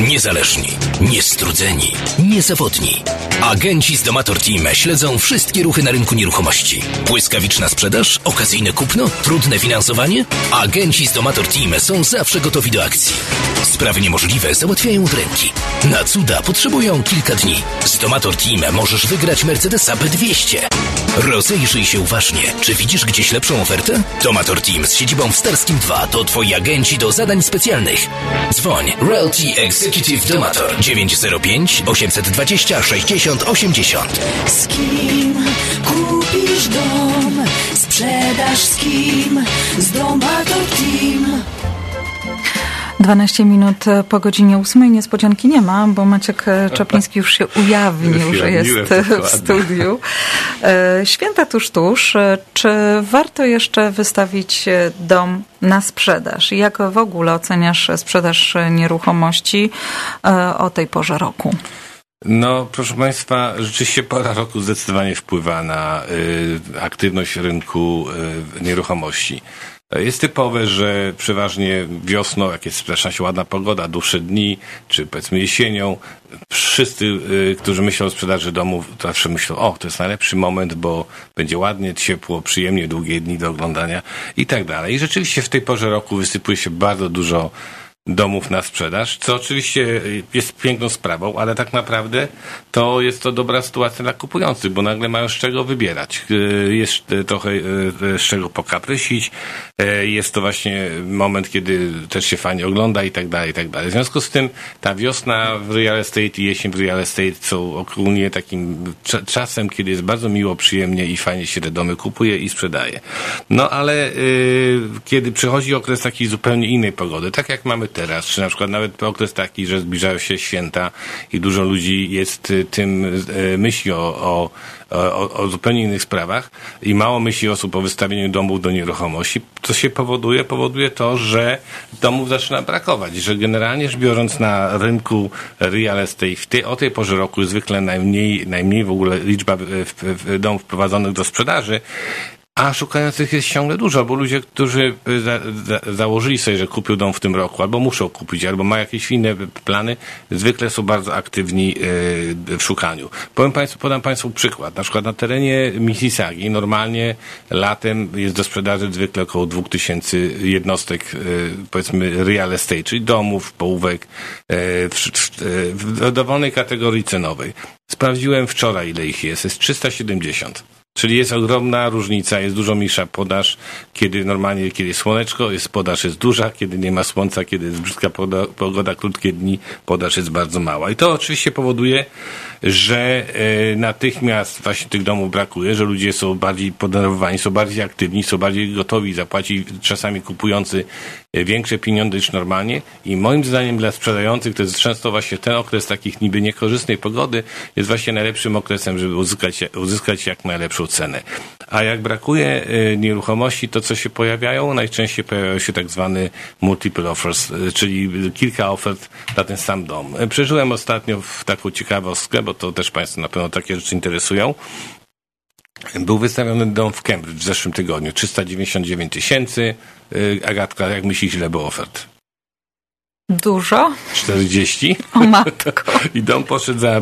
Niezależni, niestrudzeni, niezawodni. Agenci z Domator Team śledzą wszystkie ruchy na rynku nieruchomości. Błyskawiczna sprzedaż, okazyjne kupno, trudne finansowanie? Agenci z Domator Team są zawsze gotowi do akcji. Sprawy niemożliwe załatwiają od ręki. Na cuda potrzebują kilka dni. Z Domator Team możesz wygrać Mercedesa B200. Rozejrzyj się uważnie. Czy widzisz gdzieś lepszą ofertę? Domator Team z siedzibą w Starskim 2 to twoi agenci do zadań specjalnych. Dzwoń Realty Executive Domator 905 820 60 80. Z kim kupisz dom? Sprzedaż z kim? Z Domator Team. 12 minut po godzinie 8. Niespodzianki nie ma, bo Maciek Czapliński już się ujawnił, że jest w studiu. E, Święta tuż, tuż. Czy warto jeszcze wystawić dom na sprzedaż? Jak w ogóle oceniasz sprzedaż nieruchomości e, o tej porze roku? No, proszę Państwa, rzeczywiście pora roku zdecydowanie wpływa na y, aktywność rynku y, nieruchomości. Jest typowe, że przeważnie wiosną, jak jest straszna się ładna pogoda, dłuższe dni, czy powiedzmy jesienią, wszyscy, y, którzy myślą o sprzedaży domów, zawsze myślą, o, to jest najlepszy moment, bo będzie ładnie, ciepło, przyjemnie, długie dni do oglądania i tak dalej. I rzeczywiście w tej porze roku wysypuje się bardzo dużo domów na sprzedaż, co oczywiście jest piękną sprawą, ale tak naprawdę to jest to dobra sytuacja dla kupujących, bo nagle mają z czego wybierać. Jest trochę z czego pokaprysić, jest to właśnie moment, kiedy też się fajnie ogląda i tak dalej, i tak dalej. W związku z tym ta wiosna w real estate i jesień w real estate są ogólnie takim czasem, kiedy jest bardzo miło, przyjemnie i fajnie się te domy kupuje i sprzedaje. No ale kiedy przychodzi okres takiej zupełnie innej pogody, tak jak mamy teraz, czy na przykład nawet okres taki, że zbliżają się święta i dużo ludzi jest tym, myśli o, o, o, o zupełnie innych sprawach i mało myśli osób o wystawieniu domów do nieruchomości, co się powoduje? Powoduje to, że domów zaczyna brakować, że generalnie rzecz biorąc na rynku real estate w tej, o tej porze roku zwykle najmniej, najmniej w ogóle liczba domów wprowadzonych do sprzedaży, a szukających jest ciągle dużo, bo ludzie, którzy za, za, założyli sobie, że kupią dom w tym roku, albo muszą kupić, albo mają jakieś inne plany, zwykle są bardzo aktywni w szukaniu. Powiem Państwu, podam Państwu przykład. Na przykład na terenie Mississaugi normalnie latem jest do sprzedaży zwykle około 2000 jednostek, powiedzmy real estate, czyli domów, połówek w, w dowolnej kategorii cenowej. Sprawdziłem wczoraj, ile ich jest. Jest 370. Czyli jest ogromna różnica, jest dużo mniejsza podaż, kiedy normalnie, kiedy jest słoneczko, jest podaż jest duża, kiedy nie ma słońca, kiedy jest brzydka pogoda, pogoda krótkie dni, podaż jest bardzo mała. I to oczywiście powoduje, że e, natychmiast właśnie tych domów brakuje, że ludzie są bardziej podenerwowani, są bardziej aktywni, są bardziej gotowi zapłacić, czasami kupujący większe pieniądze niż normalnie i moim zdaniem dla sprzedających to jest często właśnie ten okres takich niby niekorzystnej pogody jest właśnie najlepszym okresem, żeby uzyskać, uzyskać jak najlepszą cenę. A jak brakuje nieruchomości, to co się pojawiają? Najczęściej pojawiają się tak zwany multiple offers, czyli kilka ofert na ten sam dom. Przeżyłem ostatnio w taką ciekawostkę, bo to też Państwo na pewno takie rzeczy interesują. Był wystawiony dom w Cambridge w zeszłym tygodniu. 399 tysięcy. Agatka, jak myślisz, ile było ofert? Dużo? 40. O matko. I dom poszedł za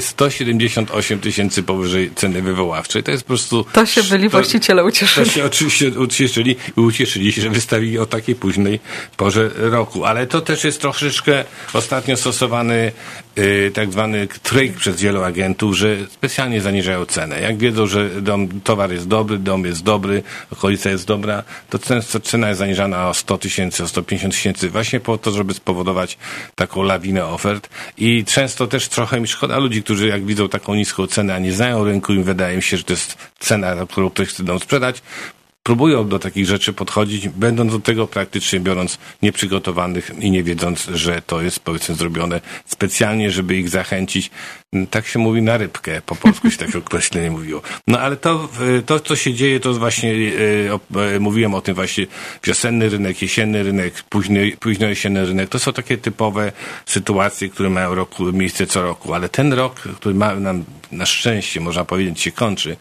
178 tysięcy powyżej ceny wywoławczej. To jest po prostu... To się byli to, właściciele ucieszyli. To się oczywiście ucieszyli i ucieszyli się, że wystawili o takiej późnej porze roku. Ale to też jest troszeczkę ostatnio stosowany yy, tak zwany tryk przez wielu agentów, że specjalnie zaniżają cenę. Jak wiedzą, że dom, towar jest dobry, dom jest dobry, okolica jest dobra, to często cena jest zaniżana o 100 tysięcy, o 150 tysięcy właśnie po to, żeby spowodować taką lawinę ofert. I często też trochę mi szkoda ludzi, którzy jak widzą taką niską cenę, a nie znają rynku i wydaje mi się, że to jest cena, którą ktoś chce sprzedać, próbują do takich rzeczy podchodzić, będąc do tego praktycznie biorąc nieprzygotowanych i nie wiedząc, że to jest powiedzmy zrobione specjalnie, żeby ich zachęcić. Tak się mówi na rybkę, po polsku się takie określenie mówiło. No ale to, to co się dzieje, to właśnie e, mówiłem o tym właśnie wiosenny rynek, jesienny rynek, późny, późno jesienny rynek. To są takie typowe sytuacje, które mają roku, miejsce co roku, ale ten rok, który ma nam na szczęście, można powiedzieć, się kończy,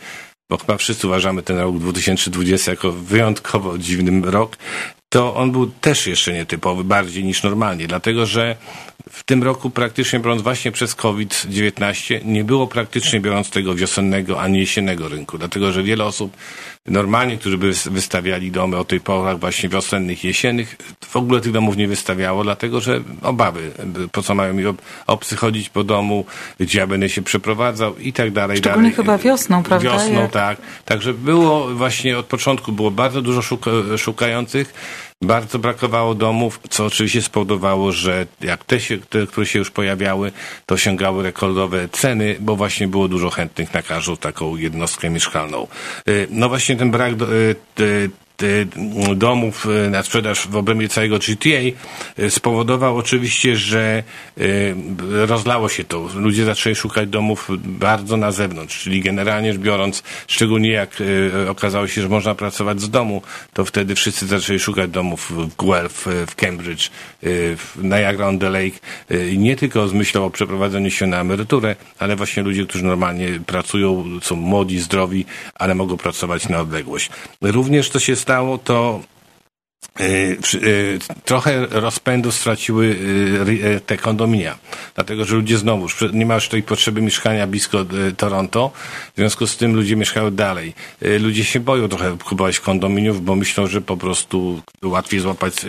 bo chyba wszyscy uważamy ten rok 2020 jako wyjątkowo dziwny rok, to on był też jeszcze nietypowy, bardziej niż normalnie, dlatego że w tym roku praktycznie biorąc właśnie przez COVID-19 nie było praktycznie biorąc tego wiosennego ani jesiennego rynku, dlatego że wiele osób normalnie, którzy by wystawiali domy o tej porach właśnie wiosennych, jesiennych, w ogóle tych domów nie wystawiało, dlatego że obawy, po co mają mi obcy chodzić po domu, gdzie ja będę się przeprowadzał i tak dalej. Szczególnie dalej. chyba wiosną, prawda? Wiosną, tak. Także było właśnie od początku było bardzo dużo szuka, szukających. Bardzo brakowało domów, co oczywiście spowodowało, że jak te, się, te, które się już pojawiały, to sięgały rekordowe ceny, bo właśnie było dużo chętnych na każdą taką jednostkę mieszkalną. Y, no właśnie ten brak y, domów y, na sprzedaż w obrębie całego GTA spowodował oczywiście, że rozlało się to. Ludzie zaczęli szukać domów bardzo na zewnątrz, czyli generalnie rzecz biorąc, szczególnie jak okazało się, że można pracować z domu, to wtedy wszyscy zaczęli szukać domów w Guelph, w Cambridge, w Niagara on the Lake. Nie tylko z myślą o przeprowadzeniu się na emeryturę, ale właśnie ludzie, którzy normalnie pracują, są młodzi, zdrowi, ale mogą pracować na odległość. Również to się stało, to e, e, trochę rozpędu straciły e, te kondominia, dlatego że ludzie znowu, nie ma już tej potrzeby mieszkania blisko Toronto, w związku z tym ludzie mieszkają dalej. Ludzie się boją trochę kupować kondominiów, bo myślą, że po prostu łatwiej złapać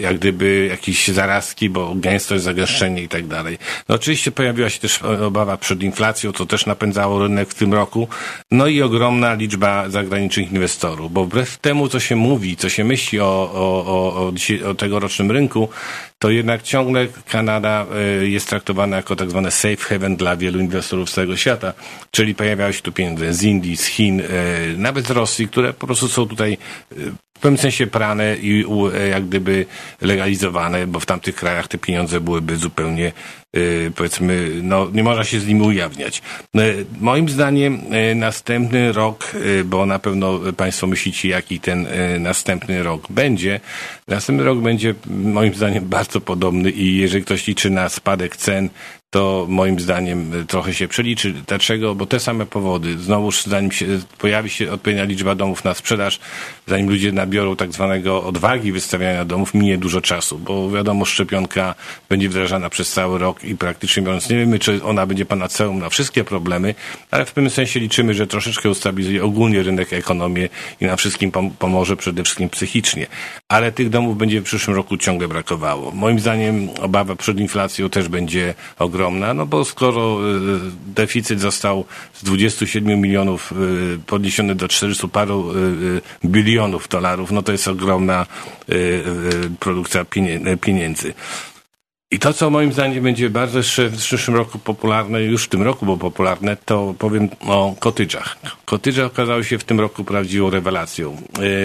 jak gdyby jakieś zarazki, bo gęstość, zagęszczenie i tak dalej. No oczywiście pojawiła się też obawa przed inflacją, co też napędzało rynek w tym roku. No i ogromna liczba zagranicznych inwestorów, bo wbrew temu, co się mówi, co się myśli o, o, o, o, o tegorocznym rynku, to jednak ciągle Kanada e, jest traktowana jako tak zwane safe haven dla wielu inwestorów z całego świata, czyli pojawiają się tu pieniądze z Indii, z Chin, e, nawet z Rosji, które po prostu są tutaj e, pewnym sensie prane i jak gdyby legalizowane, bo w tamtych krajach te pieniądze byłyby zupełnie powiedzmy, no nie można się z nimi ujawniać. Moim zdaniem następny rok, bo na pewno Państwo myślicie, jaki ten następny rok będzie. Następny rok będzie moim zdaniem bardzo podobny i jeżeli ktoś liczy na spadek cen, to moim zdaniem e, trochę się przeliczy. Dlaczego? Bo te same powody. Znowuż zanim się pojawi się odpowiednia liczba domów na sprzedaż, zanim ludzie nabiorą tak zwanego odwagi wystawiania domów, minie dużo czasu, bo wiadomo, szczepionka będzie wdrażana przez cały rok i praktycznie biorąc, nie wiemy, czy ona będzie panaceum na wszystkie problemy, ale w pewnym sensie liczymy, że troszeczkę ustabilizuje ogólnie rynek, ekonomię i nam wszystkim pomoże przede wszystkim psychicznie. Ale tych domów będzie w przyszłym roku ciągle brakowało. Moim zdaniem obawa przed inflacją też będzie ogromna ogromna, no bo skoro e, deficyt został z 27 milionów e, podniesiony do 400 paru bilionów dolarów, no to jest ogromna produkcja pieniędzy. I to, co moim zdaniem będzie bardzo w przyszłym roku popularne, już w tym roku było popularne, to powiem o kotyczach. Kotydże okazały się w tym roku prawdziwą rewelacją.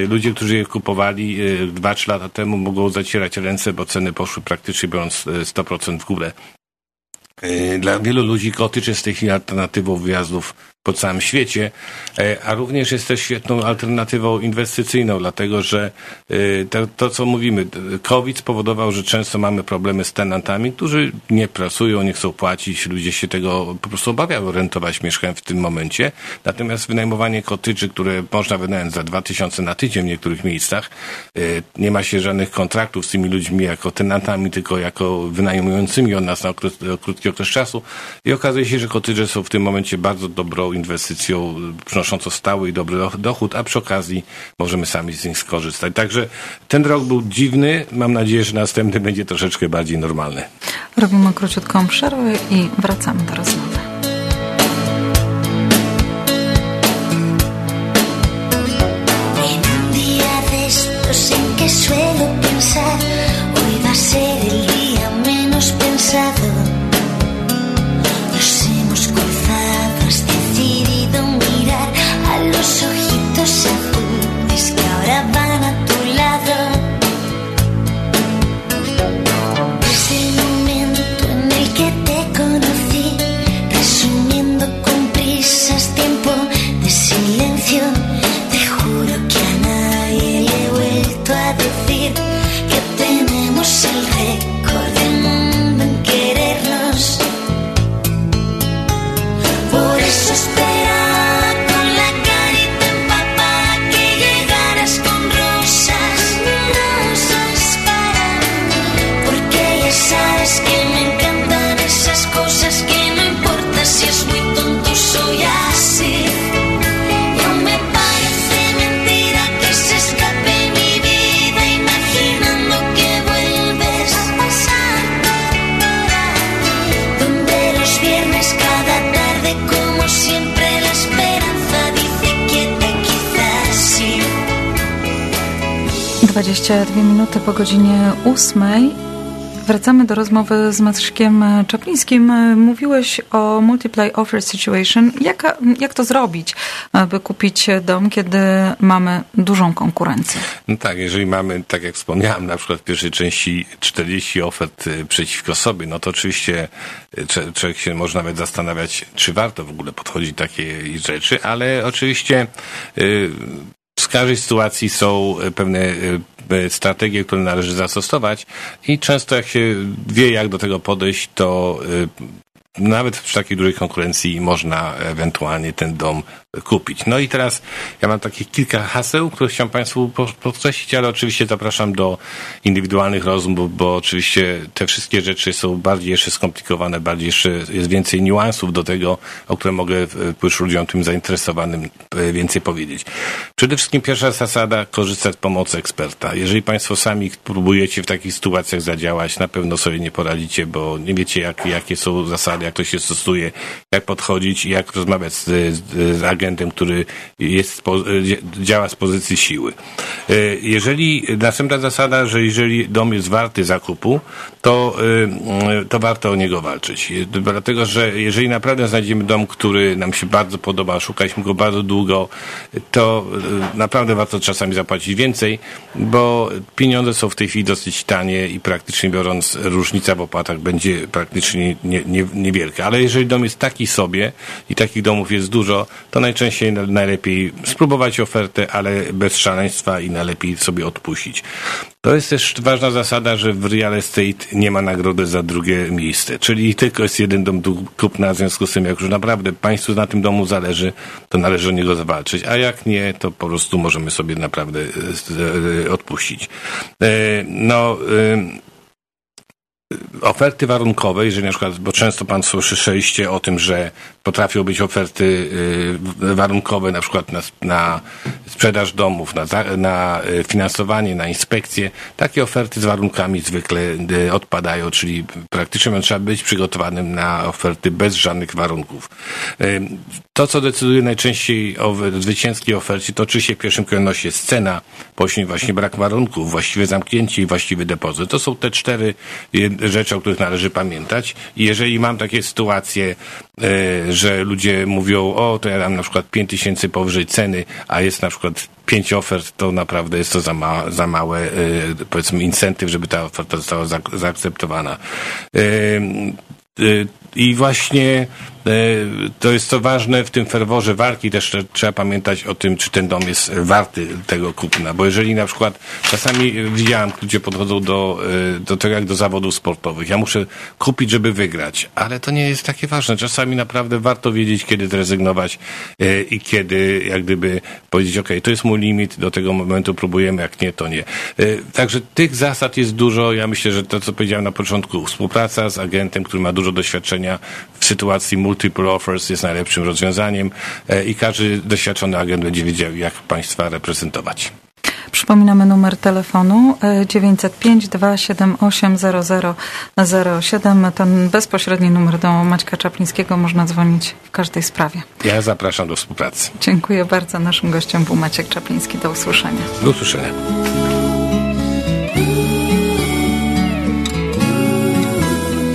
Ludzie, którzy je kupowali 2-3 lata temu mogą zacierać ręce, bo ceny poszły praktycznie biorąc 100% w górę. E, dla wielu ludzi jest w tej chwili alternatywą wyjazdów po całym świecie, e, a również jest też świetną alternatywą inwestycyjną, dlatego że e, to, to, co mówimy, COVID spowodował, że często mamy problemy z tenantami, którzy nie pracują, nie chcą płacić, ludzie się tego po prostu obawiają rentować mieszkań w tym momencie. Natomiast wynajmowanie kotyczy, które można wynająć za 2000 na tydzień w niektórych miejscach, e, nie ma się żadnych kontraktów z tymi ludźmi jako tenantami, tylko jako wynajmującymi od nas na krótki okres czasu i okazuje się, że kotycze są w tym momencie bardzo dobrą inwestycją przynoszącą stały i dobry dochód, a przy okazji możemy sami z nich skorzystać. Także ten rok był dziwny. Mam nadzieję, że następny będzie troszeczkę bardziej normalny. Robimy króciutką przerwę i wracamy do rozmowy. voices 22 minuty po godzinie 8. Wracamy do rozmowy z Matrzkiem Czaplińskim. Mówiłeś o multiply offer situation. Jaka, jak to zrobić, aby kupić dom, kiedy mamy dużą konkurencję? No tak, jeżeli mamy, tak jak wspomniałem, na przykład w pierwszej części 40 ofert y, przeciwko sobie, no to oczywiście y, człowiek się może nawet zastanawiać, czy warto w ogóle podchodzić do takiej rzeczy, ale oczywiście w każdej sytuacji są pewne strategie, które należy zastosować i często jak się wie, jak do tego podejść, to nawet przy takiej dużej konkurencji można ewentualnie ten dom kupić. No i teraz ja mam takich kilka haseł, które chciałem Państwu podkreślić, ale oczywiście zapraszam do indywidualnych rozmów, bo oczywiście te wszystkie rzeczy są bardziej jeszcze skomplikowane, bardziej jeszcze jest więcej niuansów do tego, o które mogę już ludziom tym zainteresowanym e, więcej powiedzieć. Przede wszystkim pierwsza zasada, korzystać z pomocy eksperta. Jeżeli Państwo sami próbujecie w takich sytuacjach zadziałać, na pewno sobie nie poradzicie, bo nie wiecie, jak, jakie są zasady, jak to się stosuje, jak podchodzić i jak rozmawiać z, z, agentem, który jest, działa z pozycji siły. E, jeżeli, następna zasada, że jeżeli dom jest warty zakupu, to, e, to warto o niego walczyć. Dlatego, że jeżeli naprawdę znajdziemy dom, który nam się bardzo podoba, szukaliśmy go bardzo długo, to e, naprawdę warto czasami zapłacić więcej, bo pieniądze są w tej chwili dosyć tanie i praktycznie biorąc różnica w opłatach będzie praktycznie nie, nie, niewielka. Ale jeżeli dom jest taki sobie i takich domów jest dużo, to najczęściej najlepiej spróbować ofertę, ale bez szaleństwa i najlepiej sobie odpuścić. To jest też ważna zasada, że w real estate nie ma nagrody za drugie miejsce, czyli tylko jest jeden dom do kupna, w związku z tym, jak już naprawdę Państwu na tym domu zależy, to należy o niego zawalczyć, a jak nie, to po prostu możemy sobie naprawdę e, e, odpuścić. E, no, oferty warunkowe, jeżeli na przykład, bo często Pan słyszeliście o tym, że potrafią być oferty y, warunkowe na przykład na, na sprzedaż domów, na, na y, finansowanie, na inspekcje. Takie oferty z warunkami zwykle y, odpadają, czyli praktycznie trzeba być przygotowanym na oferty bez żadnych warunków. To, co decyduje najczęściej o zwycięskiej ofercie, to oczywiście w pierwszym kolejności jest cena, później właśnie brak warunków, właściwe zamknięcie i właściwy depozyt. To są te cztery rzeczy, o których należy pamiętać. Jeżeli mam takie sytuacje, że ludzie mówią, o, to ja dam na przykład 5 tysięcy powyżej ceny, a jest na przykład pięć ofert, to naprawdę jest to za, ma, za małe, e, powiedzmy, incentyw, żeby ta oferta została zaakceptowana. E, I właśnie E, to jest to ważne w tym ferworze walki też trzeba pamiętać o tym, czy ten dom jest warty tego kupna, bo jeżeli na przykład czasami widziałem, ludzie podchodzą do, e, do tego jak do zawodów sportowych. Ja muszę kupić, żeby wygrać, ale to nie jest takie ważne. Czasami naprawdę warto wiedzieć, kiedy zrezygnować e, i kiedy jak gdyby powiedzieć, ok, to jest mój limit, do tego momentu próbujemy, jak nie, to nie. Także tych zasad jest dużo. Ja myślę, że to, co powiedziałem na początku, współpraca z agentem, który ma dużo doświadczenia w sytuacji multi multiple offers jest najlepszym rozwiązaniem e, i każdy doświadczony agent będzie wiedział, jak państwa reprezentować. Przypominamy numer telefonu 905 278 0007. Ten bezpośredni numer do Maćka Czaplińskiego można dzwonić w każdej sprawie. Ja zapraszam do współpracy. Dziękuję bardzo. Naszym gościem był Maciek Czapliński. Do usłyszenia. Do usłyszenia.